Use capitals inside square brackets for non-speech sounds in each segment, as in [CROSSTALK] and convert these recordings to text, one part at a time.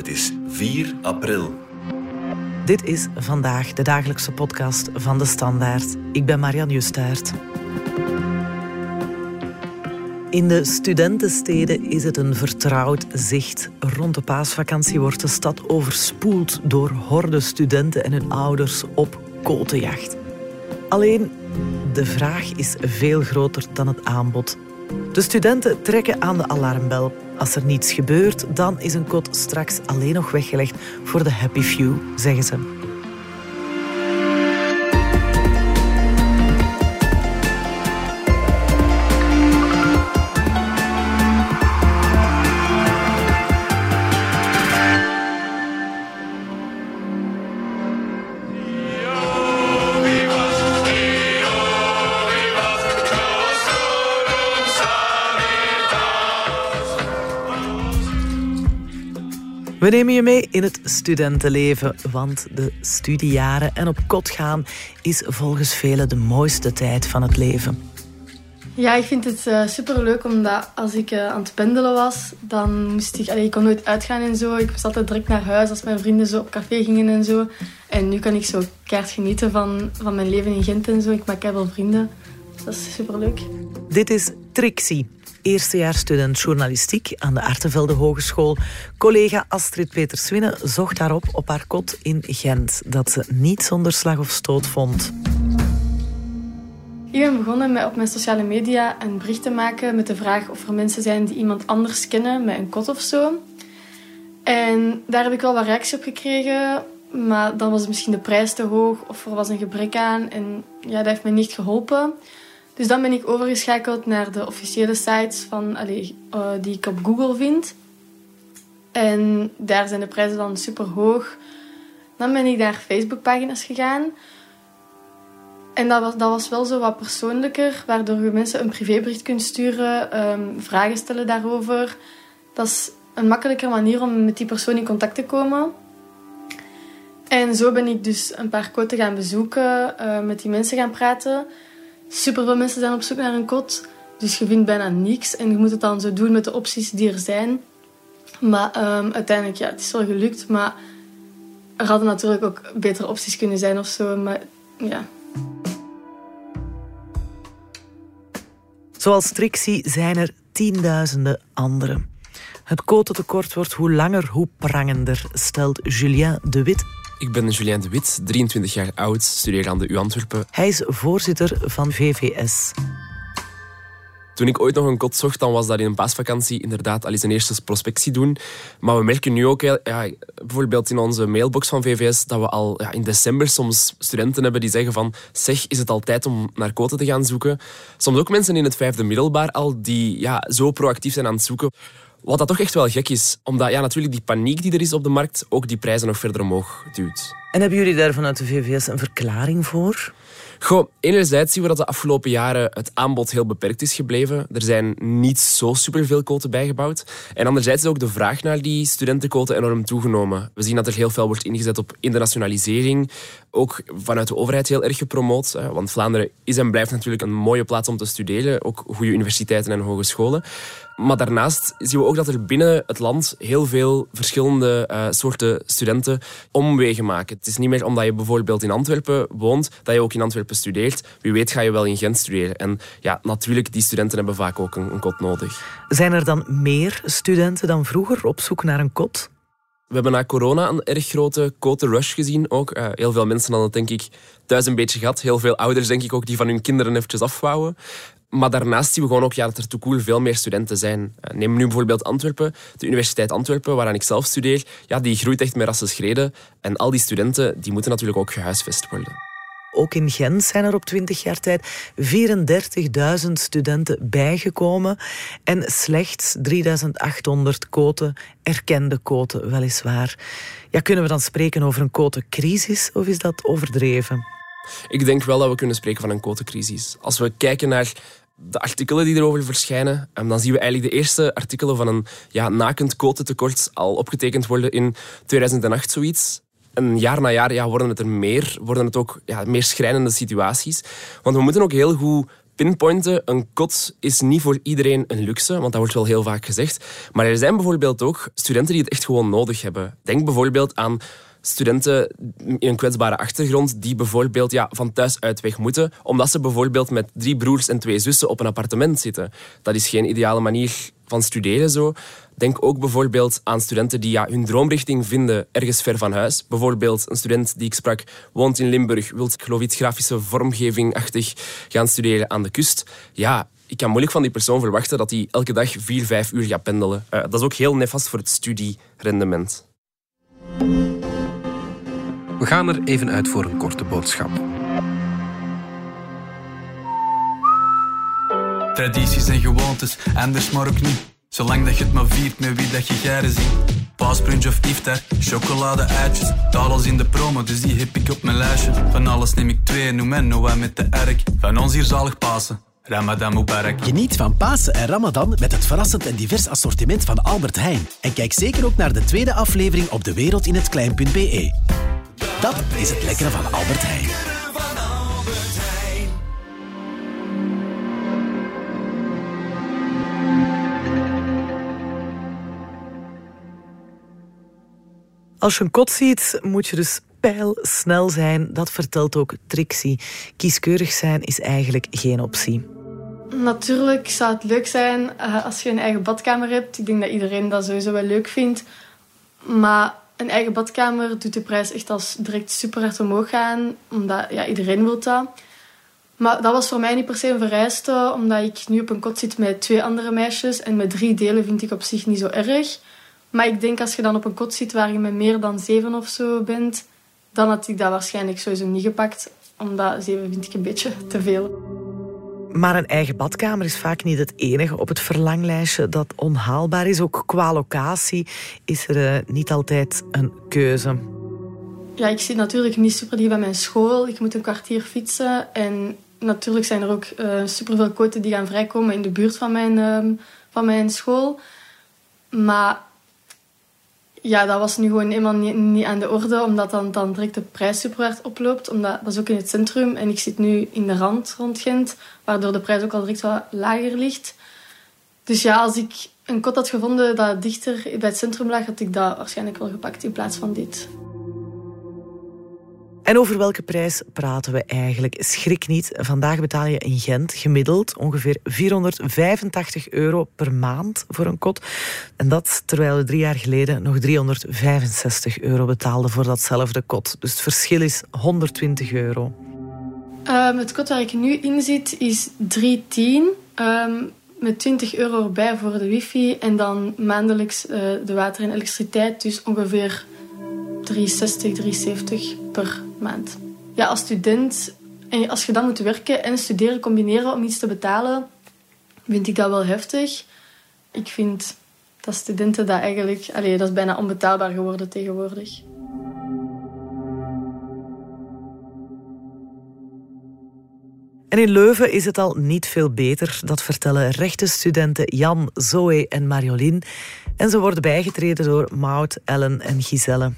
Het is 4 april. Dit is vandaag de dagelijkse podcast van de Standaard. Ik ben Marian Justaert. In de studentensteden is het een vertrouwd zicht. Rond de paasvakantie wordt de stad overspoeld door horden studenten en hun ouders op kotenjacht. Alleen, de vraag is veel groter dan het aanbod. De studenten trekken aan de alarmbel. Als er niets gebeurt, dan is een kot straks alleen nog weggelegd voor de happy few, zeggen ze. We nemen je mee in het studentenleven, want de studiejaren en op kot gaan is volgens velen de mooiste tijd van het leven. Ja, ik vind het uh, superleuk omdat als ik uh, aan het pendelen was, dan moest ik, allee, ik kon nooit uitgaan en zo. Ik was altijd direct naar huis als mijn vrienden zo op café gingen en zo. En nu kan ik zo keihard genieten van, van mijn leven in Gent en zo. Ik maak wel vrienden. Dus dat is superleuk. Dit is Trixie eerstejaarsstudent journalistiek aan de Artevelde Hogeschool. Collega Astrid Peterswinne zocht daarop op haar kot in Gent, dat ze niet zonder slag of stoot vond. Ik ben begonnen met op mijn sociale media een bericht te maken met de vraag of er mensen zijn die iemand anders kennen met een kot of zo. En daar heb ik wel wat reactie op gekregen, maar dan was misschien de prijs te hoog of er was een gebrek aan. En ja, dat heeft me niet geholpen. Dus dan ben ik overgeschakeld naar de officiële sites van, allez, uh, die ik op Google vind. En daar zijn de prijzen dan super hoog. Dan ben ik naar Facebookpagina's gegaan. En dat was, dat was wel zo wat persoonlijker, waardoor je mensen een privébericht kunt sturen, um, vragen stellen daarover. Dat is een makkelijke manier om met die persoon in contact te komen. En zo ben ik dus een paar koten gaan bezoeken, uh, met die mensen gaan praten super veel mensen zijn op zoek naar een kot. Dus je vindt bijna niks. En je moet het dan zo doen met de opties die er zijn. Maar um, uiteindelijk, ja, het is wel gelukt. Maar er hadden natuurlijk ook betere opties kunnen zijn of zo. Maar ja. Zoals Trixie zijn er tienduizenden anderen. Het kotentekort wordt hoe langer, hoe prangender, stelt Julien de Wit ik ben Julien de Wit, 23 jaar oud, studeer aan de U Antwerpen. Hij is voorzitter van VVS. Toen ik ooit nog een kot zocht, dan was dat in een paasvakantie inderdaad al eens een eerste prospectie doen. Maar we merken nu ook, ja, bijvoorbeeld in onze mailbox van VVS, dat we al ja, in december soms studenten hebben die zeggen van zeg, is het al tijd om naar koten te gaan zoeken? Soms ook mensen in het vijfde middelbaar al die ja, zo proactief zijn aan het zoeken. Wat dat toch echt wel gek is, omdat ja, natuurlijk die paniek die er is op de markt ook die prijzen nog verder omhoog duwt. En hebben jullie daar vanuit de VVS een verklaring voor? Goh, enerzijds zien we dat de afgelopen jaren het aanbod heel beperkt is gebleven. Er zijn niet zo superveel koten bijgebouwd. En anderzijds is ook de vraag naar die studentenkoten enorm toegenomen. We zien dat er heel veel wordt ingezet op internationalisering. Ook vanuit de overheid heel erg gepromoot. Want Vlaanderen is en blijft natuurlijk een mooie plaats om te studeren. Ook goede universiteiten en hogescholen. Maar daarnaast zien we ook dat er binnen het land heel veel verschillende uh, soorten studenten omwegen maken. Het is niet meer omdat je bijvoorbeeld in Antwerpen woont, dat je ook in Antwerpen studeert. Wie weet ga je wel in Gent studeren. En ja, natuurlijk, die studenten hebben vaak ook een, een kot nodig. Zijn er dan meer studenten dan vroeger op zoek naar een kot? We hebben na corona een erg grote rush gezien ook. Uh, heel veel mensen hadden het denk ik thuis een beetje gehad. Heel veel ouders denk ik ook die van hun kinderen eventjes afwouwen. Maar daarnaast zien we gewoon ook ja, dat er cool veel meer studenten zijn. Eh, neem nu bijvoorbeeld Antwerpen, de Universiteit Antwerpen, waaraan ik zelf studeer. Ja, die groeit echt met rassenschreden. En al die studenten die moeten natuurlijk ook gehuisvest worden. Ook in Gent zijn er op 20 jaar tijd 34.000 studenten bijgekomen en slechts 3.800 koten, erkende koten weliswaar. Ja, kunnen we dan spreken over een kotencrisis of is dat overdreven? Ik denk wel dat we kunnen spreken van een kotencrisis. Als we kijken naar de artikelen die erover verschijnen, ehm, dan zien we eigenlijk de eerste artikelen van een ja, nakend quotetekort al opgetekend worden in 2008 zoiets. En jaar na jaar ja, worden het er meer, worden het ook ja, meer schrijnende situaties. Want we moeten ook heel goed pinpointen. Een kot is niet voor iedereen een luxe, want dat wordt wel heel vaak gezegd. Maar er zijn bijvoorbeeld ook studenten die het echt gewoon nodig hebben. Denk bijvoorbeeld aan studenten in een kwetsbare achtergrond die bijvoorbeeld ja, van thuis uit weg moeten, omdat ze bijvoorbeeld met drie broers en twee zussen op een appartement zitten. Dat is geen ideale manier van studeren zo. Denk ook bijvoorbeeld aan studenten die ja, hun droomrichting vinden ergens ver van huis. Bijvoorbeeld een student die ik sprak woont in Limburg, wil geloof iets grafische vormgeving-achtig gaan studeren aan de kust. Ja, ik kan moeilijk van die persoon verwachten dat hij elke dag vier, vijf uur gaat pendelen. Uh, dat is ook heel nefast voor het studierendement. We gaan er even uit voor een korte boodschap. Tradities en gewoontes, anders maar ook niet. Zolang dat je het maar viert met wie dat je garen ziet. Paasbrunch of iftar, chocolade eitjes. Taal in de promo, dus die heb ik op mijn lijstje. Van alles neem ik twee, noem en Noah met de erk. Van ons hier zalig Pasen. Ramadan Mubarak. Geniet van Pasen en Ramadan met het verrassend en divers assortiment van Albert Heijn. En kijk zeker ook naar de tweede aflevering op dewereldinhetklein.be. Dat is het lekkere van Albert Heijn. Als je een kot ziet, moet je dus pijlsnel zijn. Dat vertelt ook Trixie. Kieskeurig zijn is eigenlijk geen optie. Natuurlijk zou het leuk zijn uh, als je een eigen badkamer hebt. Ik denk dat iedereen dat sowieso wel leuk vindt. Maar een eigen badkamer doet de prijs echt als direct super hard omhoog gaan. Omdat ja, iedereen wil dat. Maar dat was voor mij niet per se een vereiste. Omdat ik nu op een kot zit met twee andere meisjes. En met drie delen vind ik op zich niet zo erg. Maar ik denk als je dan op een kot zit waar je met meer dan zeven of zo bent, dan had ik dat waarschijnlijk sowieso niet gepakt. Omdat zeven vind ik een beetje te veel. Maar een eigen badkamer is vaak niet het enige op het verlanglijstje dat onhaalbaar is. Ook qua locatie is er uh, niet altijd een keuze. Ja, ik zit natuurlijk niet super dicht bij mijn school. Ik moet een kwartier fietsen. En natuurlijk zijn er ook uh, superveel koten die gaan vrijkomen in de buurt van mijn, uh, van mijn school. Maar ja, dat was nu gewoon niet, niet, aan de orde, omdat dan, dan direct de prijs super hard oploopt. Omdat, dat is ook in het centrum en ik zit nu in de rand rond Gent, waardoor de prijs ook al direct wat lager ligt. Dus ja, als ik een kot had gevonden dat dichter bij het centrum lag, had ik dat waarschijnlijk wel gepakt in plaats van dit. En over welke prijs praten we eigenlijk? Schrik niet, vandaag betaal je in Gent gemiddeld ongeveer 485 euro per maand voor een kot. En dat terwijl we drie jaar geleden nog 365 euro betaalden voor datzelfde kot. Dus het verschil is 120 euro. Um, het kot waar ik nu in zit is 310. Um, met 20 euro erbij voor de wifi en dan maandelijks uh, de water en elektriciteit. Dus ongeveer 360, 370 per maand. Ja, als student, en als je dan moet werken en studeren combineren om iets te betalen, vind ik dat wel heftig. Ik vind dat studenten dat eigenlijk... Allee, dat is bijna onbetaalbaar geworden tegenwoordig. En in Leuven is het al niet veel beter. Dat vertellen rechtenstudenten Jan, Zoe en Marjolein. En ze worden bijgetreden door Maud, Ellen en Giselle.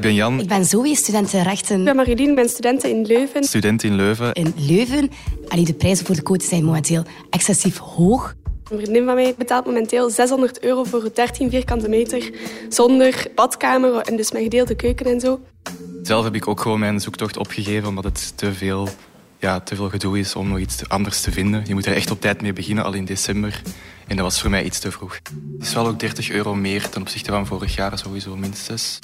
Ik ben Jan. Ik ben Zoe, student rechten. Ik ben Marilien, ik ben student in Leuven. Student in Leuven. In Leuven, allee, de prijzen voor de quotes zijn momenteel excessief hoog. Een vriendin van mij betaalt momenteel 600 euro voor 13 vierkante meter. Zonder badkamer en dus met gedeelde keuken en zo. Zelf heb ik ook gewoon mijn zoektocht opgegeven omdat het te veel, ja, te veel gedoe is om nog iets anders te vinden. Je moet er echt op tijd mee beginnen, al in december. En dat was voor mij iets te vroeg. Het is wel ook 30 euro meer ten opzichte van vorig jaar, sowieso minstens.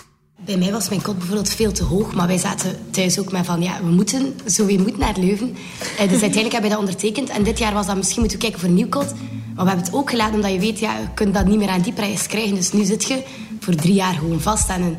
Bij mij was mijn kot bijvoorbeeld veel te hoog, maar wij zaten thuis ook met van, ja, we moeten, zo we moeten naar Leuven. Dus [LAUGHS] uiteindelijk hebben we dat ondertekend. En dit jaar was dat misschien moeten we kijken voor een nieuw kot. Maar we hebben het ook gelaten omdat je weet, ja, je kunt dat niet meer aan die prijs krijgen. Dus nu zit je voor drie jaar gewoon vast aan een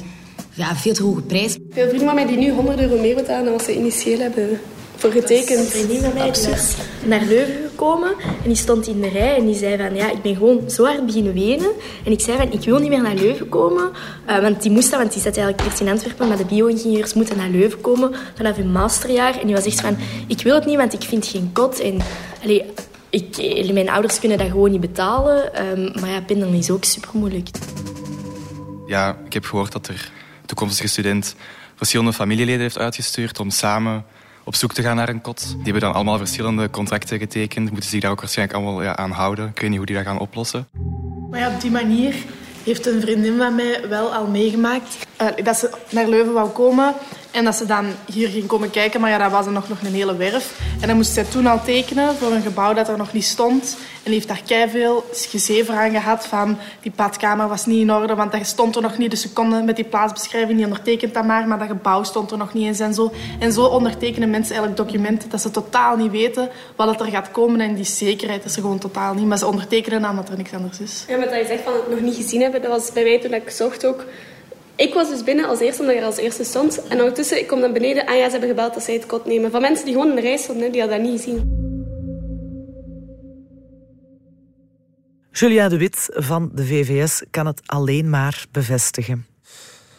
ja, veel te hoge prijs. Veel vrienden van mij die nu 100 euro meer betalen dan wat ze initieel hebben voor getekend. Een vriendin van mij is naar Leuven gekomen en die stond in de rij en die zei van ja, ik ben gewoon zo hard beginnen wenen. En ik zei van ik wil niet meer naar Leuven komen, uh, want die moest dat, want die zat eigenlijk eerst in Antwerpen, maar de bio-ingenieurs moeten naar Leuven komen vanaf hun masterjaar. En die was echt van ik wil het niet, want ik vind geen kot. En allee, ik, mijn ouders kunnen dat gewoon niet betalen, um, maar ja, pendelen is ook super moeilijk. Ja, ik heb gehoord dat er een toekomstige student verschillende familieleden heeft uitgestuurd om samen op zoek te gaan naar een kot. Die hebben dan allemaal verschillende contracten getekend. Moeten zich daar ook waarschijnlijk allemaal ja, aan houden. Ik weet niet hoe die dat gaan oplossen. Maar ja, op die manier heeft een vriendin van mij wel al meegemaakt uh, dat ze naar Leuven wou komen en dat ze dan hier ging komen kijken. Maar ja, dat was er nog, nog een hele werf. En dan moest zij toen al tekenen voor een gebouw dat er nog niet stond. En heeft daar veel gezever aan gehad van die badkamer was niet in orde, want dat stond er nog niet. Dus ze konden met die plaatsbeschrijving, die ondertekent dat maar, maar dat gebouw stond er nog niet eens en zo. En zo ondertekenen mensen eigenlijk documenten dat ze totaal niet weten wat er gaat komen. En die zekerheid is er gewoon totaal niet. Maar ze ondertekenen dan dat er niks anders is. Ja, maar dat je zegt van het nog niet gezien hebben, dat was bij mij toen ik zocht ook ik was dus binnen als eerste, omdat je er als eerste stond. En ondertussen, ik kom dan beneden. Ah ja, ze hebben gebeld dat zij het kot nemen. Van mensen die gewoon in de reis stonden, die hadden dat niet gezien. Julia de Wit van de VVS kan het alleen maar bevestigen.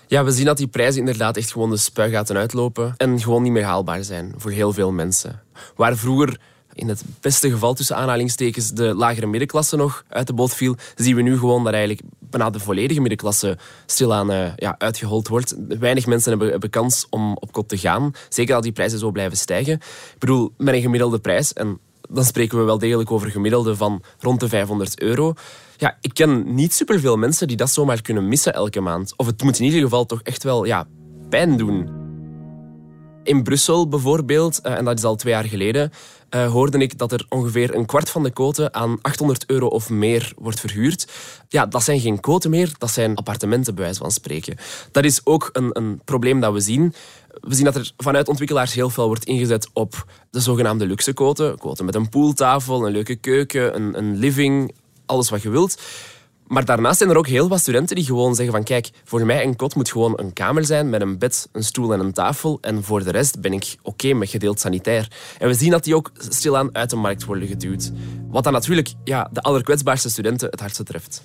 Ja, we zien dat die prijzen inderdaad echt gewoon de spuigaten uitlopen en gewoon niet meer haalbaar zijn voor heel veel mensen. Waar vroeger in het beste geval tussen aanhalingstekens de lagere middenklasse nog uit de boot viel, zien we nu gewoon dat eigenlijk bijna de volledige middenklasse stilaan uh, ja, uitgehold wordt. Weinig mensen hebben, kans om op kot te gaan. Zeker als die prijzen zo blijven stijgen. Ik bedoel, met een gemiddelde prijs, en dan spreken we wel degelijk over gemiddelde van rond de 500 euro. Ja, ik ken niet superveel mensen die dat zomaar kunnen missen elke maand. Of het moet in ieder geval toch echt wel ja, pijn doen. In Brussel bijvoorbeeld, eh, en dat is al twee jaar geleden, uh, hoorde ik dat er ongeveer een kwart van de quote aan 800 euro of meer wordt verhuurd. Ja, dat zijn geen quoten meer, dat zijn appartementen, bij wijze van spreken. Dat is ook een, een probleem dat we zien. We zien dat er vanuit ontwikkelaars heel veel wordt ingezet op de zogenaamde luxe quoten. Quoten met een pooltafel, een leuke keuken, een, een living, alles wat je wilt. Maar daarnaast zijn er ook heel wat studenten die gewoon zeggen van kijk, voor mij een kot moet gewoon een kamer zijn met een bed, een stoel en een tafel. En voor de rest ben ik oké met gedeeld sanitair. En we zien dat die ook stilaan uit de markt worden geduwd. Wat dan natuurlijk ja, de allerkwetsbaarste studenten het hardste treft.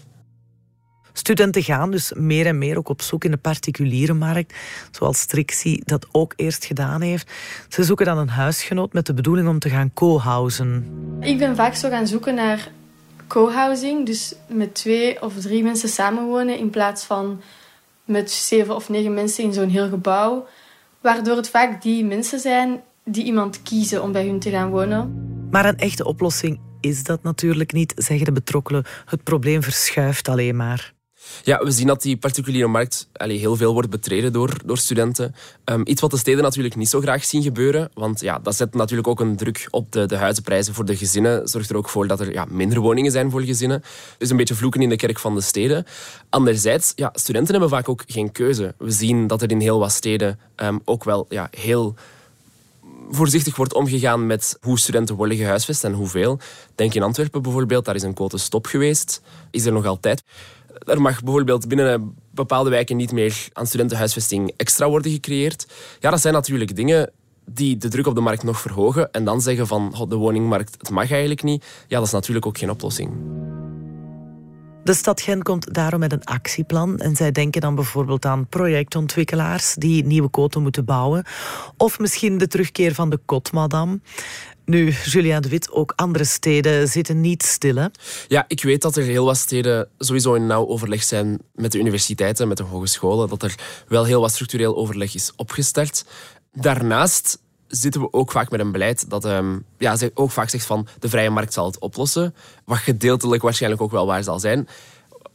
Studenten gaan dus meer en meer ook op zoek in de particuliere markt, zoals Strixie dat ook eerst gedaan heeft. Ze zoeken dan een huisgenoot met de bedoeling om te gaan co-housen. Ik ben vaak zo gaan zoeken naar co-housing, dus met twee of drie mensen samenwonen in plaats van met zeven of negen mensen in zo'n heel gebouw. Waardoor het vaak die mensen zijn die iemand kiezen om bij hun te gaan wonen. Maar een echte oplossing is dat natuurlijk niet, zeggen de betrokkenen. Het probleem verschuift alleen maar. Ja, we zien dat die particuliere markt heel veel wordt betreden door, door studenten. Um, iets wat de steden natuurlijk niet zo graag zien gebeuren. Want ja, dat zet natuurlijk ook een druk op de, de huizenprijzen voor de gezinnen. Zorgt er ook voor dat er ja, minder woningen zijn voor gezinnen. Dus een beetje vloeken in de kerk van de steden. Anderzijds, ja, studenten hebben vaak ook geen keuze. We zien dat er in heel wat steden um, ook wel ja, heel voorzichtig wordt omgegaan met hoe studenten worden gehuisvest en hoeveel. Denk in Antwerpen bijvoorbeeld, daar is een quote stop geweest. Is er nog altijd. Er mag bijvoorbeeld binnen bepaalde wijken niet meer aan studentenhuisvesting extra worden gecreëerd. Ja, dat zijn natuurlijk dingen die de druk op de markt nog verhogen en dan zeggen van de woningmarkt, het mag eigenlijk niet. Ja, dat is natuurlijk ook geen oplossing. De stad Gent komt daarom met een actieplan en zij denken dan bijvoorbeeld aan projectontwikkelaars die nieuwe koten moeten bouwen of misschien de terugkeer van de kotmadam. Nu, Julia de Wit, ook andere steden zitten niet stil. Ja, ik weet dat er heel wat steden sowieso in nauw overleg zijn met de universiteiten, met de hogescholen. Dat er wel heel wat structureel overleg is opgestart. Daarnaast zitten we ook vaak met een beleid dat um, ja, ook vaak zegt van de vrije markt zal het oplossen. Wat gedeeltelijk waarschijnlijk ook wel waar zal zijn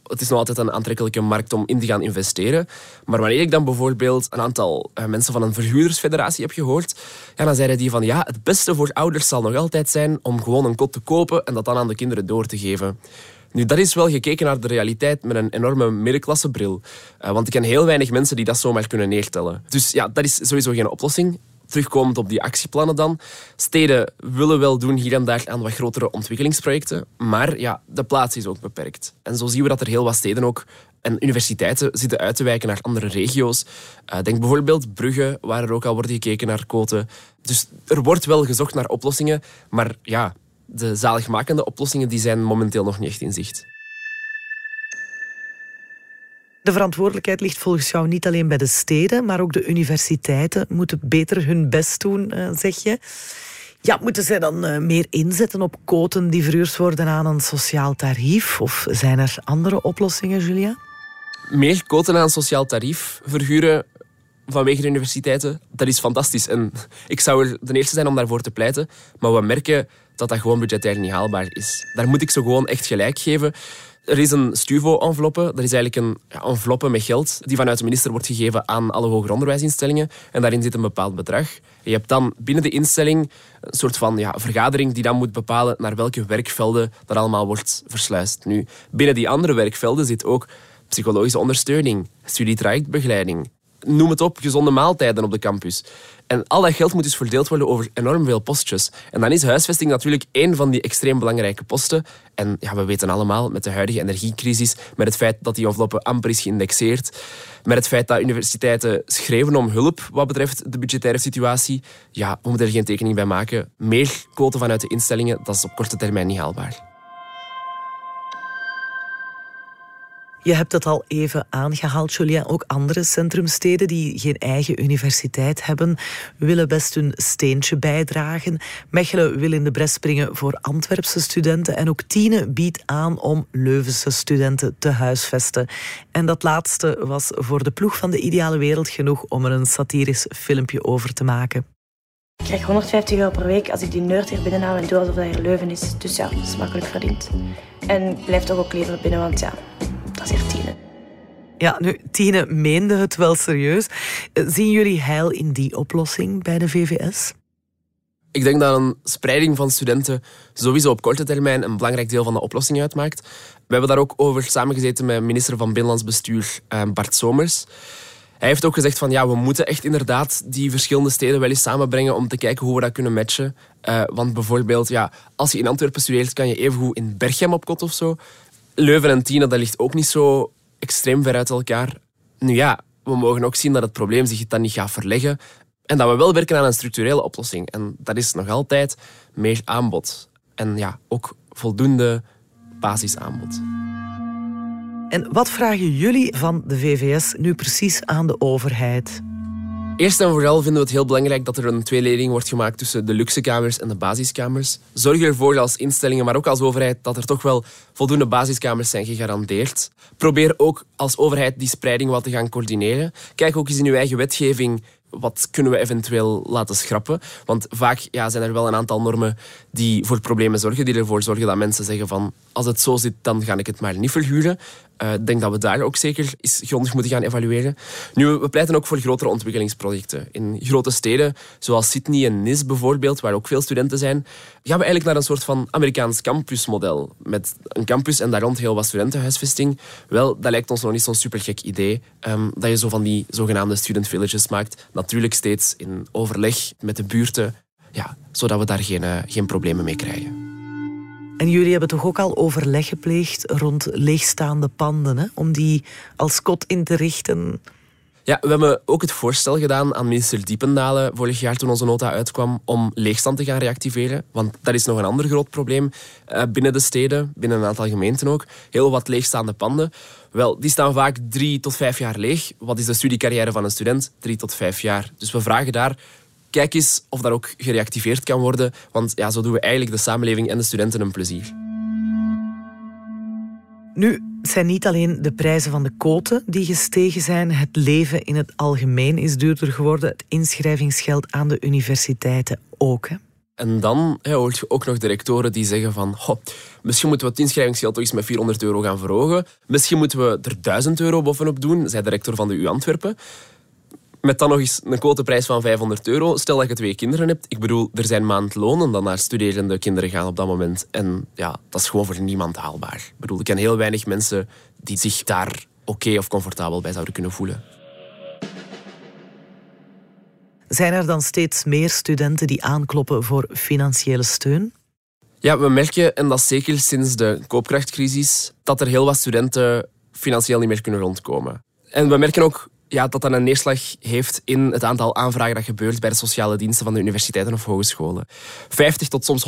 het is nog altijd een aantrekkelijke markt om in te gaan investeren. Maar wanneer ik dan bijvoorbeeld een aantal eh, mensen van een verhuurdersfederatie heb gehoord, ja, dan zeiden die van ja, het beste voor ouders zal nog altijd zijn om gewoon een kot te kopen en dat dan aan de kinderen door te geven. Nu, dat is wel gekeken naar de realiteit met een enorme middenklassebril. Uh, want ik ken heel weinig mensen die dat zomaar kunnen neertellen. Dus ja, dat is sowieso geen oplossing terugkomend op die actieplannen dan. Steden willen wel doen hier en daar aan wat grotere ontwikkelingsprojecten, maar ja, de plaats is ook beperkt. En zo zien we dat er heel wat steden ook en universiteiten zitten uit te wijken naar andere regio's. Uh, denk bijvoorbeeld Brugge, waar er ook al wordt gekeken naar quoten. Dus er wordt wel gezocht naar oplossingen, maar ja, de zaligmakende oplossingen die zijn momenteel nog niet echt in zicht. De verantwoordelijkheid ligt volgens jou niet alleen bij de steden, maar ook de universiteiten moeten beter hun best doen, eh, zeg je. Ja, moeten zij dan eh, meer inzetten op quoten die verhuurd worden aan een sociaal tarief? Of zijn er andere oplossingen, Julia? Meer quoten aan sociaal tarief verhuren vanwege de universiteiten. Dat is fantastisch. En ik zou er de eerste zijn om daarvoor te pleiten. Maar we merken dat dat gewoon budgetair niet haalbaar is. Daar moet ik zo gewoon echt gelijk geven. Er is een Stuvo-enveloppe. Dat is eigenlijk een enveloppe met geld die vanuit de minister wordt gegeven aan alle hoger onderwijsinstellingen. En daarin zit een bepaald bedrag. je hebt dan binnen de instelling een soort van ja, vergadering die dan moet bepalen naar welke werkvelden dat allemaal wordt versluist. Nu, binnen die andere werkvelden zit ook psychologische ondersteuning, studietrajectbegeleiding, noem het op, gezonde maaltijden op de campus. En al dat geld moet dus verdeeld worden over enorm veel postjes. En dan is huisvesting natuurlijk één van die extreem belangrijke posten. En ja, we weten allemaal, met de huidige energiecrisis, met het feit dat die enveloppe amper is geïndexeerd, met het feit dat universiteiten schreven om hulp wat betreft de budgettaire situatie, ja, we moeten er geen tekening bij maken. Meer quoten vanuit de instellingen, dat is op korte termijn niet haalbaar. Je hebt het al even aangehaald, Julien. Ook andere centrumsteden die geen eigen universiteit hebben, willen best hun steentje bijdragen. Mechelen wil in de bres springen voor Antwerpse studenten. En ook Tiene biedt aan om Leuvense studenten te huisvesten. En dat laatste was voor de ploeg van de ideale wereld genoeg om er een satirisch filmpje over te maken. Ik krijg 150 euro per week als ik die nerd hier binnenhaal en doe alsof dat hier Leuven is. Dus ja, dat is makkelijk verdiend. En blijf toch ook liever binnen, want ja, dat is Tine. Ja, nu, Tine meende het wel serieus. Zien jullie heil in die oplossing bij de VVS? Ik denk dat een spreiding van studenten sowieso op korte termijn een belangrijk deel van de oplossing uitmaakt. We hebben daar ook over samengezeten met minister van Binnenlands Bestuur eh, Bart Somers. Hij heeft ook gezegd van ja, we moeten echt inderdaad die verschillende steden wel eens samenbrengen om te kijken hoe we dat kunnen matchen. Uh, want bijvoorbeeld, ja, als je in Antwerpen studeert, kan je evengoed in Berchem op kot of zo. Leuven en Tiene, dat ligt ook niet zo extreem ver uit elkaar. Nu ja, we mogen ook zien dat het probleem zich dan niet gaat verleggen. En dat we wel werken aan een structurele oplossing. En dat is nog altijd meer aanbod. En ja, ook voldoende basisaanbod. En wat vragen jullie van de VVS nu precies aan de overheid? Eerst en vooral vinden we het heel belangrijk dat er een tweeleding wordt gemaakt tussen de luxe kamers en de basiskamers. Zorg ervoor als instellingen, maar ook als overheid, dat er toch wel voldoende basiskamers zijn gegarandeerd. Probeer ook als overheid die spreiding wat te gaan coördineren. Kijk ook eens in uw eigen wetgeving wat kunnen we eventueel laten schrappen? Want vaak ja, zijn er wel een aantal normen die voor problemen zorgen, die ervoor zorgen dat mensen zeggen van als het zo zit, dan ga ik het maar niet verhuren. Eh, ik denk dat we daar ook zeker eens grondig moeten gaan evalueren. Nu, we pleiten ook voor grotere ontwikkelingsprojecten. In grote steden, zoals Sydney en Nice bijvoorbeeld, waar ook veel studenten zijn, gaan we eigenlijk naar een soort van Amerikaans campusmodel. Met een campus en daar rond heel wat studentenhuisvesting. Wel, dat lijkt ons nog niet zo'n supergek idee. Um, dat je zo van die zogenaamde student villages maakt. Natuurlijk steeds in overleg met de buurten, ja, zodat we daar geen, uh, geen problemen mee krijgen. En jullie hebben toch ook al overleg gepleegd rond leegstaande panden, hè? om die als kot in te richten? Ja, we hebben ook het voorstel gedaan aan minister Diependalen vorig jaar toen onze nota uitkwam om leegstand te gaan reactiveren. Want dat is nog een ander groot probleem uh, binnen de steden, binnen een aantal gemeenten ook. Heel wat leegstaande panden. Wel, die staan vaak drie tot vijf jaar leeg. Wat is de studiecarrière van een student? Drie tot vijf jaar. Dus we vragen daar kijk eens of dat ook gereactiveerd kan worden. Want ja, zo doen we eigenlijk de samenleving en de studenten een plezier. Nu, het zijn niet alleen de prijzen van de koten die gestegen zijn. Het leven in het algemeen is duurder geworden. Het inschrijvingsgeld aan de universiteiten ook. Hè? En dan hoor je ook nog directoren die zeggen van... misschien moeten we het inschrijvingsgeld toch eens met 400 euro gaan verhogen. Misschien moeten we er 1000 euro bovenop doen, zei de rector van de U Antwerpen. Met dan nog eens een quoteprijs van 500 euro. Stel dat je twee kinderen hebt. Ik bedoel, er zijn maandlonen dan naar studerende kinderen gaan op dat moment. En ja, dat is gewoon voor niemand haalbaar. Ik bedoel, ik ken heel weinig mensen die zich daar oké of comfortabel bij zouden kunnen voelen. Zijn er dan steeds meer studenten die aankloppen voor financiële steun? Ja, we merken, en dat zeker sinds de koopkrachtcrisis, dat er heel wat studenten financieel niet meer kunnen rondkomen. En we merken ook ja, dat dat een neerslag heeft in het aantal aanvragen dat gebeurt bij de sociale diensten van de universiteiten of hogescholen. 50 tot soms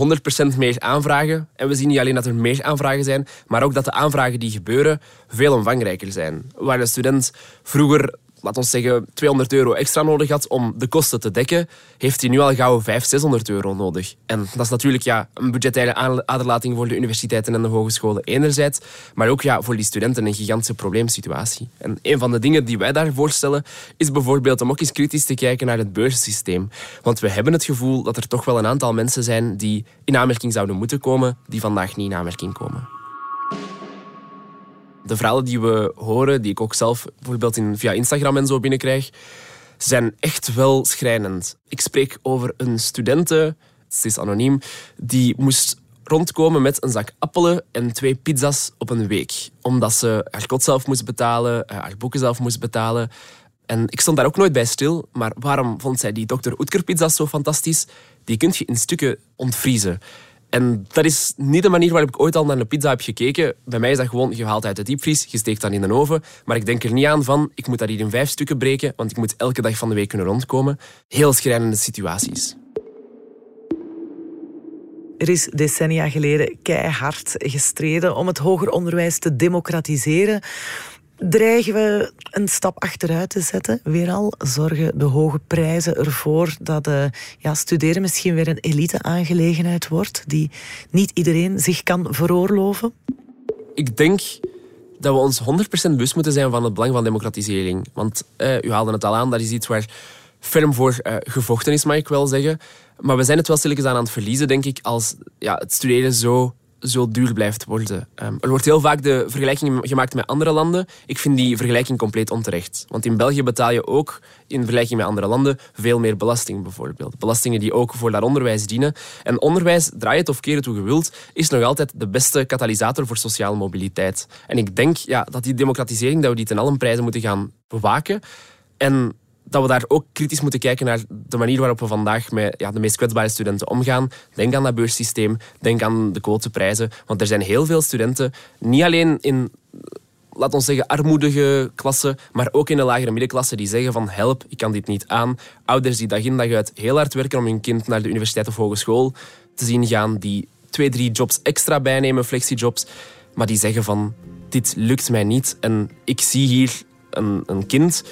100% meer aanvragen. En we zien niet alleen dat er meer aanvragen zijn, maar ook dat de aanvragen die gebeuren veel omvangrijker zijn. Waar een student vroeger laat ons zeggen, 200 euro extra nodig had om de kosten te dekken, heeft hij nu al gauw 500, 600 euro nodig. En dat is natuurlijk ja, een budgettaire aderlating voor de universiteiten en de hogescholen enerzijds, maar ook ja, voor die studenten een gigantische probleemsituatie. En een van de dingen die wij daar voorstellen, is bijvoorbeeld om ook eens kritisch te kijken naar het beurssysteem. Want we hebben het gevoel dat er toch wel een aantal mensen zijn die in aanmerking zouden moeten komen, die vandaag niet in aanmerking komen. De verhalen die we horen, die ik ook zelf bijvoorbeeld via Instagram en zo binnenkrijg, zijn echt wel schrijnend. Ik spreek over een studente, het is anoniem, die moest rondkomen met een zak appelen en twee pizza's op een week. Omdat ze haar kot zelf moest betalen, eh, haar boeken zelf moest betalen. En ik stond daar ook nooit bij stil, maar waarom vond zij die Dr. Oetker zo fantastisch? Die kun je in stukken ontvriezen. En dat is niet de manier waarop ik ooit al naar een pizza heb gekeken. Bij mij is dat gewoon, je haalt uit de diepvries, je steekt in de oven. Maar ik denk er niet aan van, ik moet dat hier in vijf stukken breken, want ik moet elke dag van de week kunnen rondkomen. Heel schrijnende situaties. Er is decennia geleden keihard gestreden om het hoger onderwijs te democratiseren. Dreigen we een stap achteruit te zetten? Weer al zorgen de hoge prijzen ervoor dat uh, ja, studeren misschien weer een elite-aangelegenheid wordt die niet iedereen zich kan veroorloven? Ik denk dat we ons 100% bewust moeten zijn van het belang van democratisering. Want uh, u haalde het al aan, dat is iets waar ferm voor uh, gevochten is, mag ik wel zeggen. Maar we zijn het wel stilletjes aan aan het verliezen, denk ik, als ja, het studeren zo zo duur blijft worden. Um, er wordt heel vaak de vergelijking gemaakt met andere landen. Ik vind die vergelijking compleet onterecht. Want in België betaal je ook, in vergelijking met andere landen, veel meer belasting bijvoorbeeld. Belastingen die ook voor dat onderwijs dienen. En onderwijs, draai het of keer het hoe je wilt, is nog altijd de beste katalysator voor sociale mobiliteit. En ik denk ja, dat die democratisering, dat we die ten allen prijzen moeten gaan bewaken. En dat we daar ook kritisch moeten kijken naar de manier waarop we vandaag met ja, de meest kwetsbare studenten omgaan. Denk aan dat beurssysteem, denk aan de quoteprijzen. Want er zijn heel veel studenten, niet alleen in laat ons zeggen, armoedige klassen, maar ook in de lagere middenklasse die zeggen van help, ik kan dit niet aan. Ouders die dag in dag uit heel hard werken om hun kind naar de universiteit of hogeschool te zien gaan, die twee, drie jobs extra bijnemen, flexijobs, maar die zeggen van dit lukt mij niet en ik zie hier een, een kind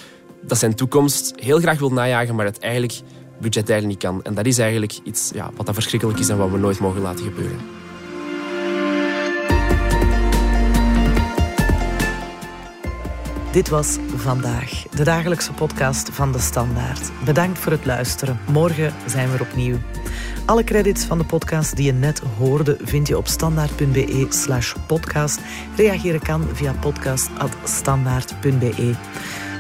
dat zijn toekomst heel graag wil najagen, maar het eigenlijk budgetair niet kan. En dat is eigenlijk iets ja, wat dat verschrikkelijk is en wat we nooit mogen laten gebeuren. Dit was vandaag, de dagelijkse podcast van De Standaard. Bedankt voor het luisteren. Morgen zijn we er opnieuw. Alle credits van de podcast die je net hoorde vind je op standaard.be slash podcast. Reageren kan via podcast.standaard.be.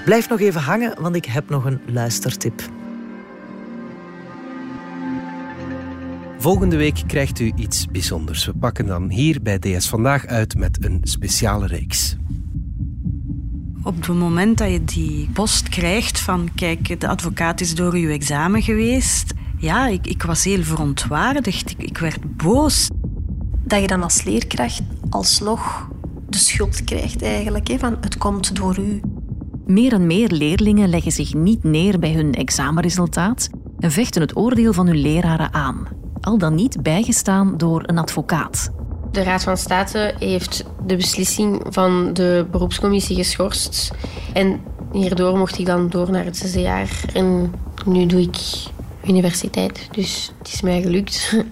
Blijf nog even hangen, want ik heb nog een luistertip. Volgende week krijgt u iets bijzonders. We pakken dan hier bij DS Vandaag uit met een speciale reeks. Op het moment dat je die post krijgt van kijk, de advocaat is door uw examen geweest. Ja, ik, ik was heel verontwaardigd. Ik, ik werd boos. Dat je dan als leerkracht alsnog de schuld krijgt eigenlijk. Hè, van het komt door u. Meer en meer leerlingen leggen zich niet neer bij hun examenresultaat en vechten het oordeel van hun leraren aan, al dan niet bijgestaan door een advocaat. De Raad van State heeft de beslissing van de beroepscommissie geschorst. En hierdoor mocht ik dan door naar het zesde jaar. En nu doe ik universiteit, dus het is mij gelukt.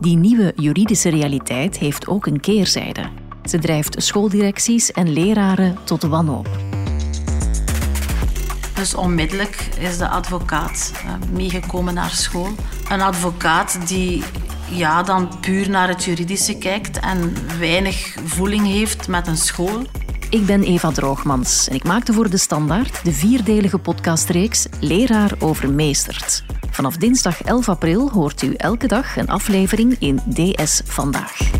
Die nieuwe juridische realiteit heeft ook een keerzijde. Ze drijft schooldirecties en leraren tot wanhoop. Dus onmiddellijk is de advocaat eh, meegekomen naar school. Een advocaat die ja, dan puur naar het juridische kijkt en weinig voeling heeft met een school. Ik ben Eva Droogmans en ik maakte voor De Standaard de vierdelige podcastreeks Leraar overmeesterd. Vanaf dinsdag 11 april hoort u elke dag een aflevering in DS Vandaag.